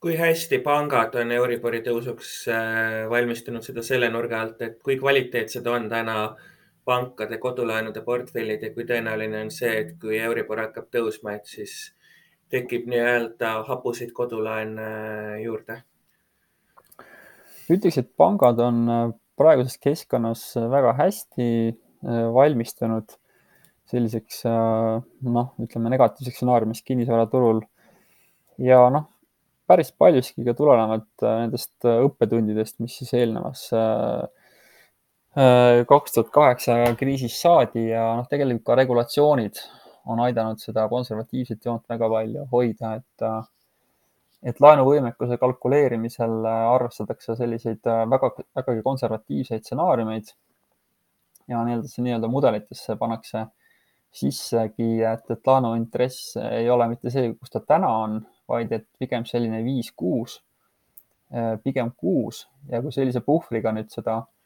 kui hästi pangad on Euribori tõusuks äh, valmistunud seda selle nurga alt, et kui kvaliteetsed on täna pankade kodulaenude portfellid ja kui tõenäoline on see, et kui Euribor hakkab tõusma, et siis tekib nii-öelda hapuseid kodulaene äh, juurde? ütleks, et pangad on äh, praeguses keskkonnas väga hästi valmistunud selliseks noh, ütleme negatiivseks stsenaariumiks kinnisvaraturul ja noh, päris paljuski ka tulenevalt nendest õppetundidest, mis siis eelnevas kaks tuhat kaheksa kriisist saadi ja noh, tegelikult ka regulatsioonid on aidanud seda konservatiivset joont väga palju hoida, et et laenuvõimekuse kalkuleerimisel arvestatakse selliseid väga, vägagi konservatiivseid stsenaariumeid ja nii-öelda see nii-öelda mudelitesse pannakse sissegi, et, et laenuintress ei ole mitte see, kus ta täna on, vaid et pigem selline viis, kuus, pigem kuus ja kui sellise puhvriga nüüd seda Äh,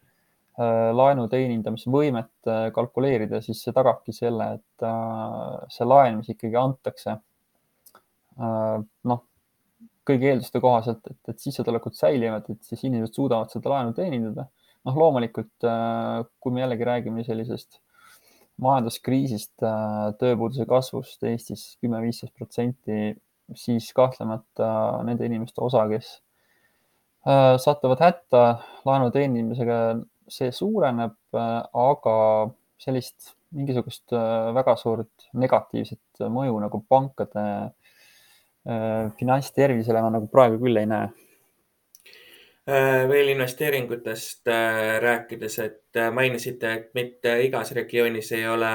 laenu teenindamisvõimet äh, kalkuleerida, siis see tagabki selle, et äh, see laen, mis ikkagi antakse, noh, kõigi eelduste kohaselt, et, et sissetulekud säilivad, et siis inimesed suudavad seda laenu teenindada. noh, loomulikult, kui me jällegi räägime sellisest majanduskriisist, tööpuuduse kasvust Eestis kümme, viisteist protsenti, siis kahtlemata nende inimeste osa, kes satuvad hätta laenu teenimisega, see suureneb, äh, aga sellist mingisugust äh, väga suurt negatiivset mõju nagu pankade äh, finantstervisele ma nagu praegu küll ei näe. veel investeeringutest rääkides, et mainisite, et mitte igas regioonis ei ole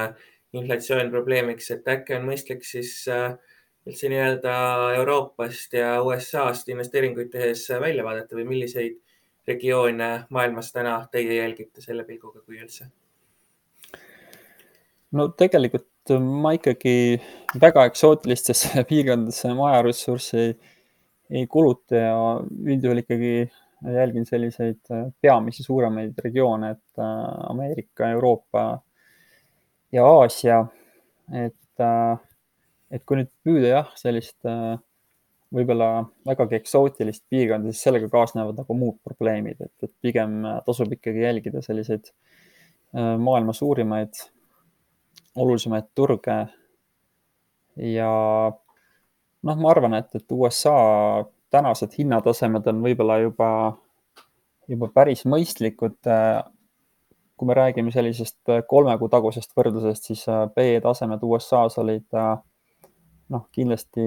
inflatsioon probleemiks, et äkki on mõistlik siis üldse nii-öelda Euroopast ja USA-st investeeringuid tehes välja vaadata või milliseid regioone maailmas täna teie jälgite selle pilguga, kui üldse? no tegelikult ma ikkagi väga eksootilistesse piirkondadesse oma ajaressurssi ei, ei kuluta ja üldjuhul ikkagi jälgin selliseid peamisi suuremaid regioone, et äh, Ameerika, Euroopa ja Aasia. et, äh, et kui nüüd püüda jah, sellist äh, võib-olla vägagi eksootilist piirkonda, siis sellega kaasnevad nagu muud probleemid, et, et pigem tasub ikkagi jälgida selliseid äh, maailma suurimaid, olulisemaid turge. ja noh, ma arvan, et, et USA tänased hinnatasemed on võib-olla juba, juba päris mõistlikud. Äh, kui me räägime sellisest kolme kuu tagusest võrdlusest, siis PE äh, tasemed USA-s olid noh, kindlasti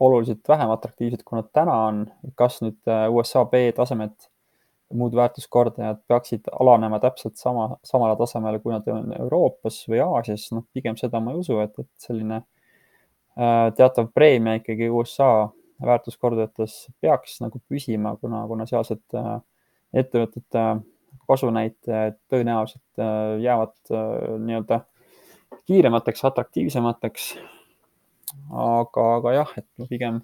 oluliselt vähem atraktiivsed, kui nad täna on. kas nüüd äh, USA B tasemed, muud väärtuskordajad peaksid alanema täpselt sama, samale tasemele, kui nad on Euroopas või Aasias, noh, pigem seda ma ei usu, et, et selline äh, teatav preemia ikkagi USA väärtuskordajates peaks nagu püsima, kuna, kuna sealsed äh, ettevõtete kasunäitajad tõenäoliselt jäävad nii-öelda kiiremateks, atraktiivsemateks aga, aga jah, et ma pigem,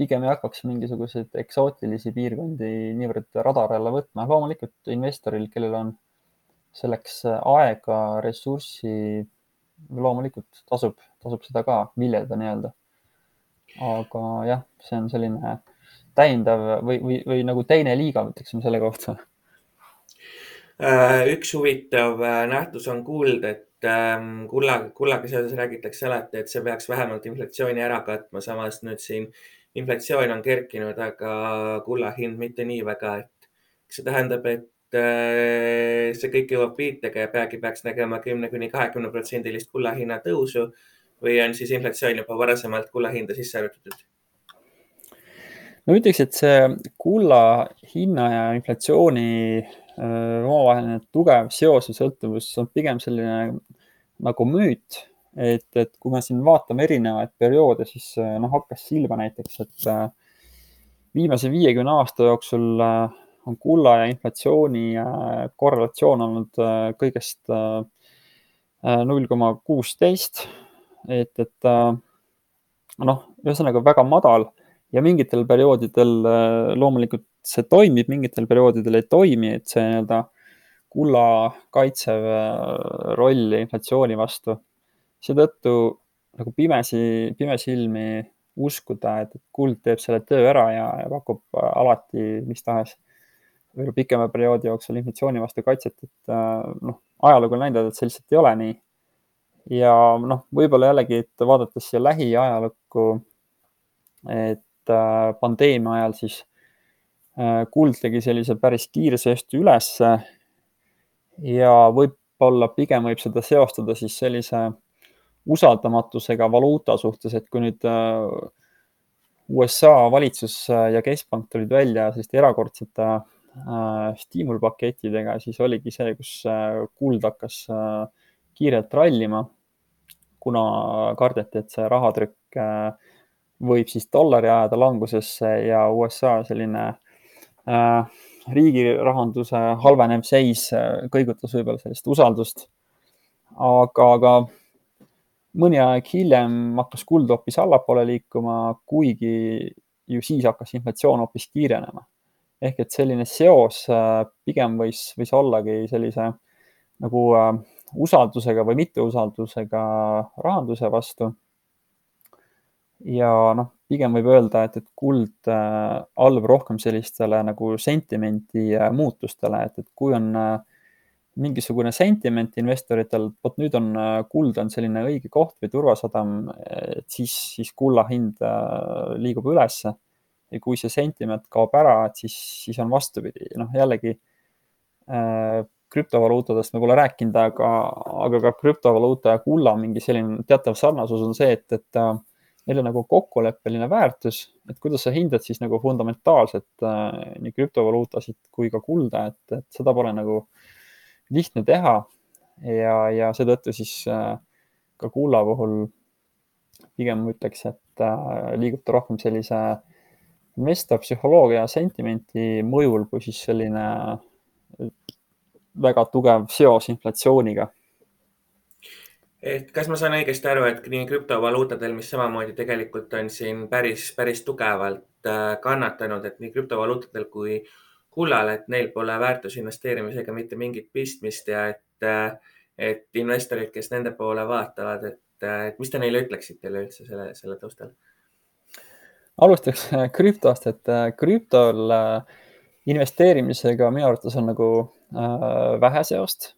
pigem ei hakkaks mingisuguseid eksootilisi piirkondi niivõrd radari alla võtma. loomulikult investoril, kellel on selleks aega, ressurssi, loomulikult tasub, tasub seda ka viljelda nii-öelda. aga jah, see on selline täiendav või, või, või nagu teine liiga, ütleksime selle kohta äh, üks huvitav äh, nähtus on kuulda, et kulla, kullaga seoses räägitakse alati, et see peaks vähemalt inflatsiooni ära katma, samas nüüd siin inflatsioon on kerkinud, aga kulla hind mitte nii väga, et see tähendab, et äh, see kõik jõuab viitega ja peagi peaks nägema kümne kuni kahekümne protsendilist kulla hinna tõusu või on siis inflatsioon juba varasemalt kulla hinda sisse arvutatud? ma ütleks, et see kulla hinna ja inflatsiooni omavaheline tugev seos või sõltuvus on pigem selline nagu müüt, et, et kui me siin vaatame erinevaid perioode, siis äh, noh, hakkas silma näiteks, et äh, viimase viiekümne aasta jooksul on kulla ja inflatsiooni korrelatsioon olnud kõigest null koma kuusteist. et, et noh, ühesõnaga väga madal ja mingitel perioodidel loomulikult see toimib, mingitel perioodidel ei toimi, et see nii-öelda kulla kaitsev äh, roll inflatsiooni vastu. seetõttu nagu pimesi, pimesilmi uskuda, et kuld teeb selle töö ära ja, ja pakub äh, alati mis tahes võib-olla pikema perioodi jooksul inflatsiooni vastu kaitset, et äh, noh, ajalugu on näidanud, et see lihtsalt ei ole nii. ja noh, võib-olla jällegi, et vaadates siia lähiajalukku, et pandeemia ajal siis kuld tegi sellise päris kiire sööstu ülesse ja võib-olla pigem võib seda seostada siis sellise usaldamatusega valuuta suhtes, et kui nüüd äh, USA valitsus ja keskpank tulid välja selliste erakordsete äh, stiimulpakettidega, siis oligi see, kus äh, kuld hakkas äh, kiirelt rallima, kuna kardeti, et see rahatrükk äh, võib siis dollari ajada langusesse ja USA selline äh, riigi rahanduse halvenev seis äh, kõigutas võib-olla sellist usaldust. aga, aga mõni aeg hiljem hakkas kuld hoopis allapoole liikuma, kuigi ju siis hakkas inflatsioon hoopis kiirenema. ehk et selline seos äh, pigem võis, võis ollagi sellise nagu äh, usaldusega või mitteusaldusega rahanduse vastu. ja noh, pigem võib öelda, et, et kuld äh, allub rohkem sellistele nagu sentimenti muutustele, et, et kui on äh, mingisugune sentiment investoritel, vot nüüd on äh, kuld on selline õige koht või turvasadam, et siis, siis kulla hind äh, liigub ülesse. ja kui see sentiment kaob ära, et siis, siis on vastupidi, noh jällegi äh, krüptovaluutadest me pole rääkinud, aga, aga ka krüptovaluuta ja kulla mingi selline teatav sarnasus on see, et, et äh, neil on nagu kokkuleppeline väärtus, et kuidas sa hindad siis nagu fundamentaalselt äh, nii krüptovaluutasid kui ka kulda, et, et seda pole nagu lihtne teha ja, ja seetõttu siis äh, ka kulla puhul pigem ma ütleks, et äh, liigub ta rohkem sellise investor psühholoogia sentimenti mõjul, kui siis selline äh, väga tugev seos inflatsiooniga. Et kas ma saan õigesti aru, et nii krüptovaluutadel, mis samamoodi tegelikult on siin päris, päris tugevalt kannatanud, et nii krüptovaluutadel kui äh, kullal, et neil pole väärtusinvesteerimisega mitte mingit pistmist ja et, et investorid, kes nende poole vaatavad, et, et mis te neile ütleksite üleüldse selle, selle taustal? alustaks krüptost, et äh, krüptol äh, investeerimisega minu arvates on nagu äh, vähe seost.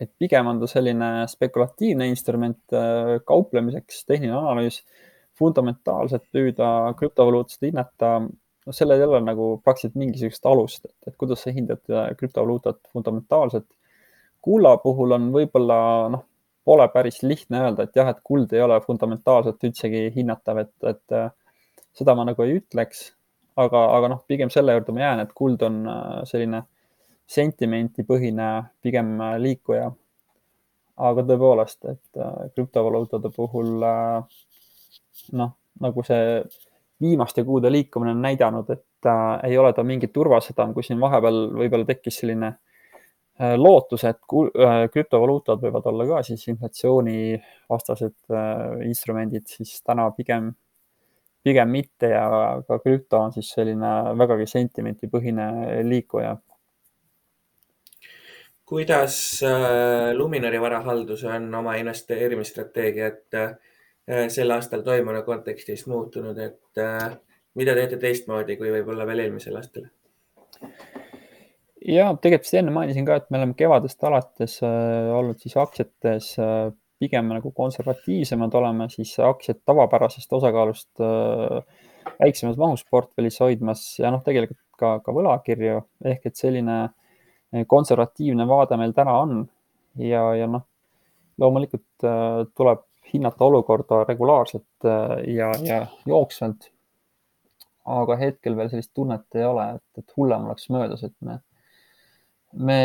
Et pigem on ta selline spekulatiivne instrument äh, kauplemiseks, tehniline analüüs, fundamentaalselt püüda krüptovaluutasid hinnata noh, sellel ei ole nagu praktiliselt mingisugust alust, et, kuidas sa hindad äh, krüptovaluutat fundamentaalselt. kulla puhul on võib-olla noh, pole päris lihtne öelda, et jah, et kuld ei ole fundamentaalselt üldsegi hinnatav, et, et äh, seda ma nagu ei ütleks. aga, aga noh, pigem selle juurde ma jään, et kuld on äh, selline sentimentipõhine pigem liikuja. aga tõepoolest, et krüptovaluutade puhul noh, nagu see viimaste kuude liikumine on näidanud, et äh, ei ole ta mingi turvasadam, kui siin vahepeal võib-olla tekkis selline äh, lootus, et äh, krüptovaluutad võivad olla ka siis inflatsioonivastased äh, instrumendid, siis täna pigem, pigem mitte ja ka krüpto on siis selline vägagi sentimentipõhine liikuja. Kuidas äh, Luminori varahaldus on oma investeerimisstrateegiat äh, sel aastal toimunu kontekstis muutunud, et äh, mida teete teistmoodi kui võib-olla veel eelmisel aastal? ja tegelikult enne mainisin ka, et me oleme kevadest alates olnud siis aktsiates pigem nagu konservatiivsemad, oleme siis aktsiad tavapärasest osakaalust väiksemas mahus portfellis hoidmas ja noh, tegelikult ka, ka võlakirju ehk et selline äh, konservatiivne vaade meil täna on. Ja, ja noh, loomulikult äh, tuleb hinnata olukorda regulaarselt äh, ja, ja jooksvalt. aga hetkel veel sellist tunnet ei ole, et, et hullem oleks möödas, et me, me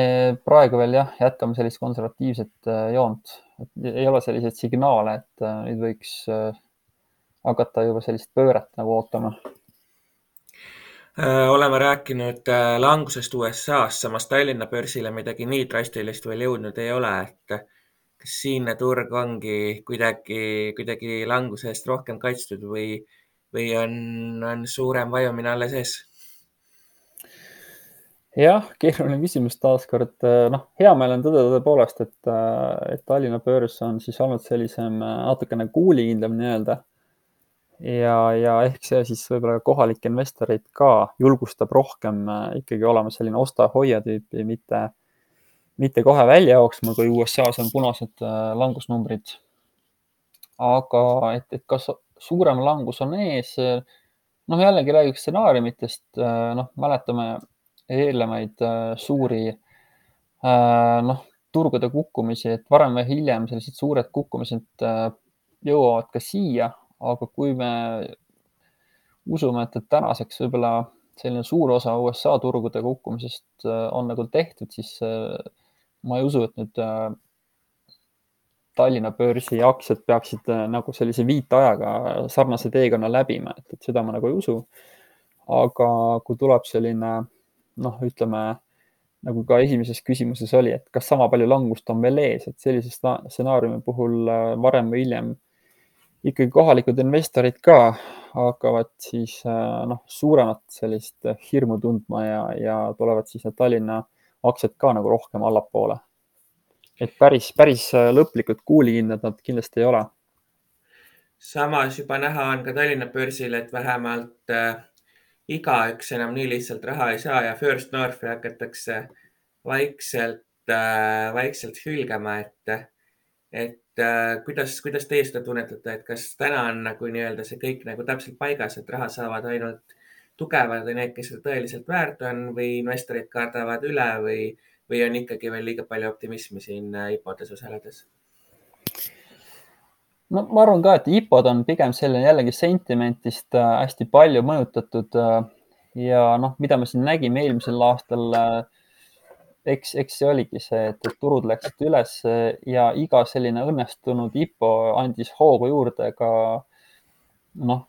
praegu veel jah, jätkame sellist konservatiivset äh, joont, et ei ole selliseid signaale, et nüüd võiks hakata juba sellist pööret nagu ootama oleme rääkinud langusest USA-s, samas Tallinna börsile midagi nii drastilist veel jõudnud ei ole, et kas siinne turg ongi kuidagi, kuidagi languse eest rohkem kaitstud või, või on, on suurem vajumine alles ees? jah, keeruline küsimus taaskord. noh, hea meel on tõdeda tõepoolest, et, et Tallinna börs on siis olnud sellisem natukene kuulikindlam nii-öelda. Ja, ja ehk see siis võib-olla kohalikke investoreid ka julgustab rohkem ikkagi olema selline osta-hoia tüüpi, mitte mitte kohe välja jooksma, kui USA-s on punased äh, langusnumbrid. aga et, et kas suurem langus on ees? noh, jällegi räägiks stsenaariumitest, äh, noh, mäletame eelnevaid äh, suuri noh, turgude kukkumisi, et varem või hiljem sellised suured kukkumised jõuavad ka siia, aga kui me usume, et, et tänaseks võib-olla selline suur osa USA turgude kukkumisest äh, on nagu tehtud, siis äh, ma ei usu, et nüüd äh, Tallinna börsi aktsiad peaksid nagu sellise viitajaga sarnase teekonna läbima, et, et seda ma nagu ei usu. aga kui tuleb selline noh, ütleme nagu ka esimeses küsimuses oli, et kas sama palju langust on veel ees, et sellise stsenaariumi puhul varem või hiljem ikkagi kohalikud investorid ka hakkavad siis äh, noh, suuremat sellist hirmu tundma ja, ja tulevad siis need Tallinna aktsiad ka nagu rohkem allapoole. et päris, päris äh, lõplikud kuulikindad nad kindlasti ei ole. samas juba näha on ka Tallinna börsil, et vähemalt äh, igaüks enam nii lihtsalt raha ei saa ja First Northi hakatakse vaikselt äh,, vaikselt hülgama, et, et äh, kuidas, kuidas teie seda tunnetate, et kas täna on nagu nii-öelda see kõik nagu täpselt paigas, et raha saavad ainult tugevad või need, kes seda tõeliselt väärt on või investorid kardavad üle või, või on ikkagi veel liiga palju optimismi siin äh, IPO-des osaledes? no ma arvan ka, et IPO-d on pigem selline jällegi sentimentist äh, hästi palju mõjutatud äh, ja noh, mida me siin nägime eelmisel aastal äh, eks, eks see oligi see, et, et turud läksid üles ja iga selline õnnestunud IPO andis hoogu juurde ka noh,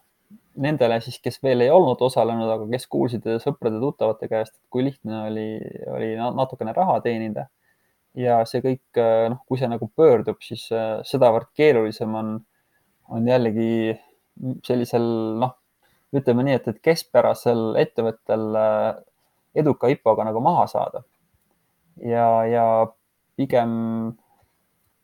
nendele siis, kes veel ei olnud osalenud, aga kes kuulsid sõprade-tuttavate käest, kui lihtne oli, oli natukene raha teenida. ja see kõik, noh, kui see nagu pöördub, siis sedavõrd keerulisem on, on jällegi sellisel, noh, ütleme nii, et, et keskpärasel ettevõttel eduka IPO-ga nagu maha saada ja, ja pigem,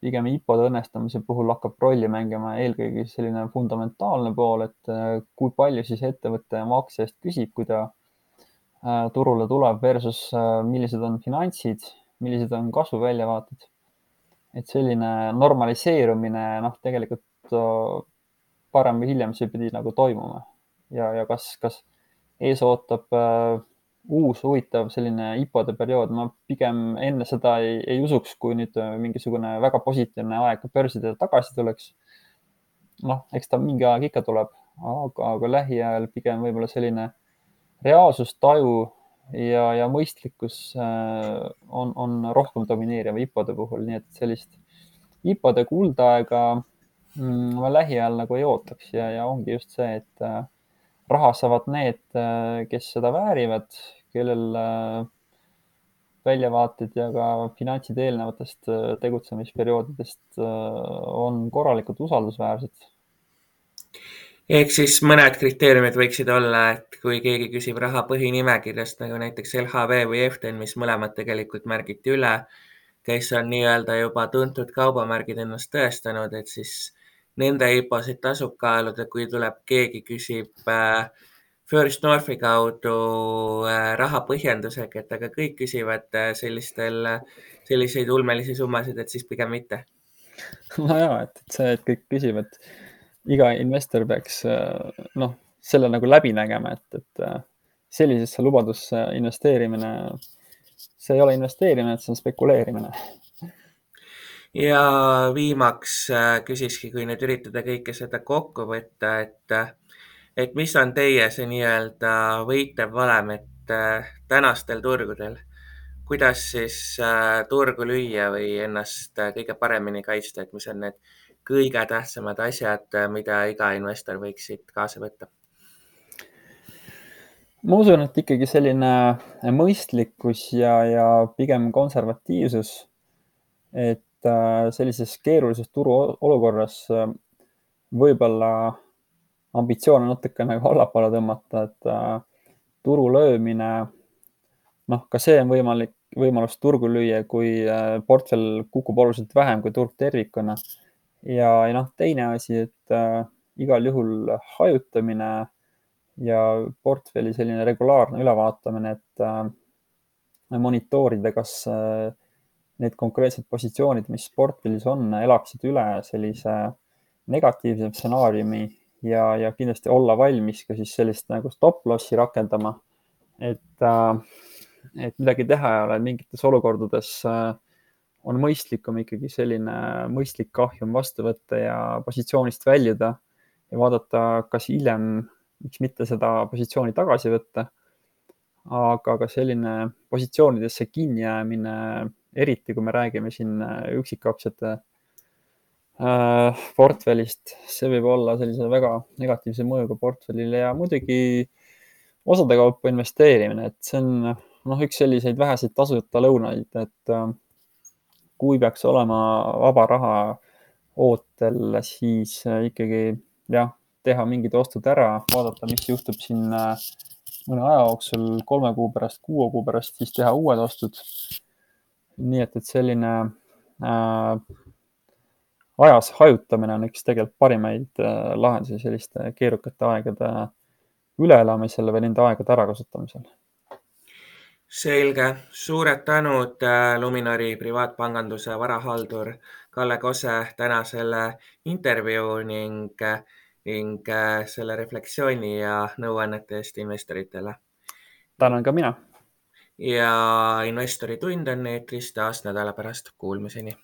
pigem IPO-de õnnestumise puhul hakkab rolli mängima eelkõige selline fundamentaalne pool, et äh, kui palju siis ettevõte oma aktsia eest küsib, kui ta äh, turule tuleb versus äh, millised on finantsid, millised on kasvuväljavaated. et selline normaliseerumine, noh, tegelikult varem või hiljem see pidi nagu toimuma ja, ja kas, kas ees ootab äh, uus huvitav selline IPO-de periood, ma pigem enne seda ei, ei usuks, kui nüüd äh, mingisugune väga positiivne aeg börsidele tagasi tuleks. noh, eks ta mingi aeg ikka tuleb, aga, aga lähiajal pigem võib-olla selline reaalsustaju ja, ja mõistlikkus äh, on, on rohkem domineeriv IPO-de puhul, nii et sellist IPO-de kuldaega mm, ma lähiajal nagu ei ootaks ja, ja ongi just see, et äh, raha saavad need, äh, kes seda väärivad, kellel äh, väljavaated ja ka finantsid eelnevatest äh, tegutsemisperioodidest on korralikult usaldusväärsed. ehk siis mõned kriteeriumid võiksid olla, et kui keegi küsib raha põhinimekirjast nagu näiteks LHV või Eften, mis mõlemad tegelikult märgiti üle, kes on nii-öelda juba tuntud kaubamärgid ennast tõestanud, et siis nende IPO-sid tasub kaaluda, kui tuleb keegi, küsib äh, First Northi kaudu äh, raha põhjendusega, et aga kõik küsivad äh, sellistel, selliseid ulmelisi summasid, et siis pigem mitte. no ja, et see, et kõik küsivad, iga investor peaks noh, selle nagu läbi nägema, et, et sellisesse lubadusse investeerimine, see ei ole investeerimine, et see on spekuleerimine ja viimaks äh, küsiski, kui nüüd üritada kõike seda kokku võtta, et, et mis on teie see nii-öelda võitev valem, et äh, tänastel turgudel, kuidas siis äh, turgu lüüa või ennast kõige paremini kaitsta, et mis on need kõige tähtsamad asjad, mida iga investor võiks siit kaasa võtta? ma usun, et ikkagi selline mõistlikkus ja, ja pigem konservatiivsus. et Äh, sellises keerulises turuolukorras äh, võib-olla ambitsioone natuke nagu allapoole tõmmata, et äh, turu löömine, noh, ka see on võimalik, võimalus turgu lüüa, kui portfell kukub oluliselt vähem kui turg tervikuna. ja, ja noh, teine asi, et igal juhul hajutamine ja portfelli selline regulaarne ülevaatamine, et monitoorida, kas äh, need konkreetsed positsioonid, mis portfellis on, elaksid üle sellise negatiivse stsenaariumi ja, ja kindlasti olla valmis ka siis sellist nagu stop loss'i rakendama. et, äh, et midagi teha ei ole, mingites olukordades äh, on mõistlikum ikkagi selline mõistlik kahjum vastu võtta ja positsioonist väljuda ja vaadata, kas hiljem miks mitte seda positsiooni tagasi võtta. aga ka selline positsioonidesse kinni jäämine, eriti kui me räägime siin üksikaktsiate äh, portfellist, see võib olla sellise väga negatiivse mõjuga portfellile ja muidugi osade kaupa investeerimine, et see on noh, üks selliseid väheseid tasuta lõunaid, et äh, kui peaks olema vaba raha ootel, siis äh, ikkagi jah, teha mingid ostud ära, vaadata, mis juhtub siin äh, mõne aja jooksul, kolme kuu pärast, kuue kuu pärast, siis teha uued ostud. Nii et, et selline äh, ajas hajutamine on üks tegelikult parimaid äh, lahendusi selliste keerukate aegade üleelamisel või nende aegade ärakasutamisel. selge, suured tänud, äh, Luminori privaatpanganduse varahaldur Kalle Kose täna selle intervjuu ning, ning äh, selle refleksiooni ja nõuannete eest investoritele. tänan ka mina. Ja investori tund on eetris taas nädala pärast, kuulmiseni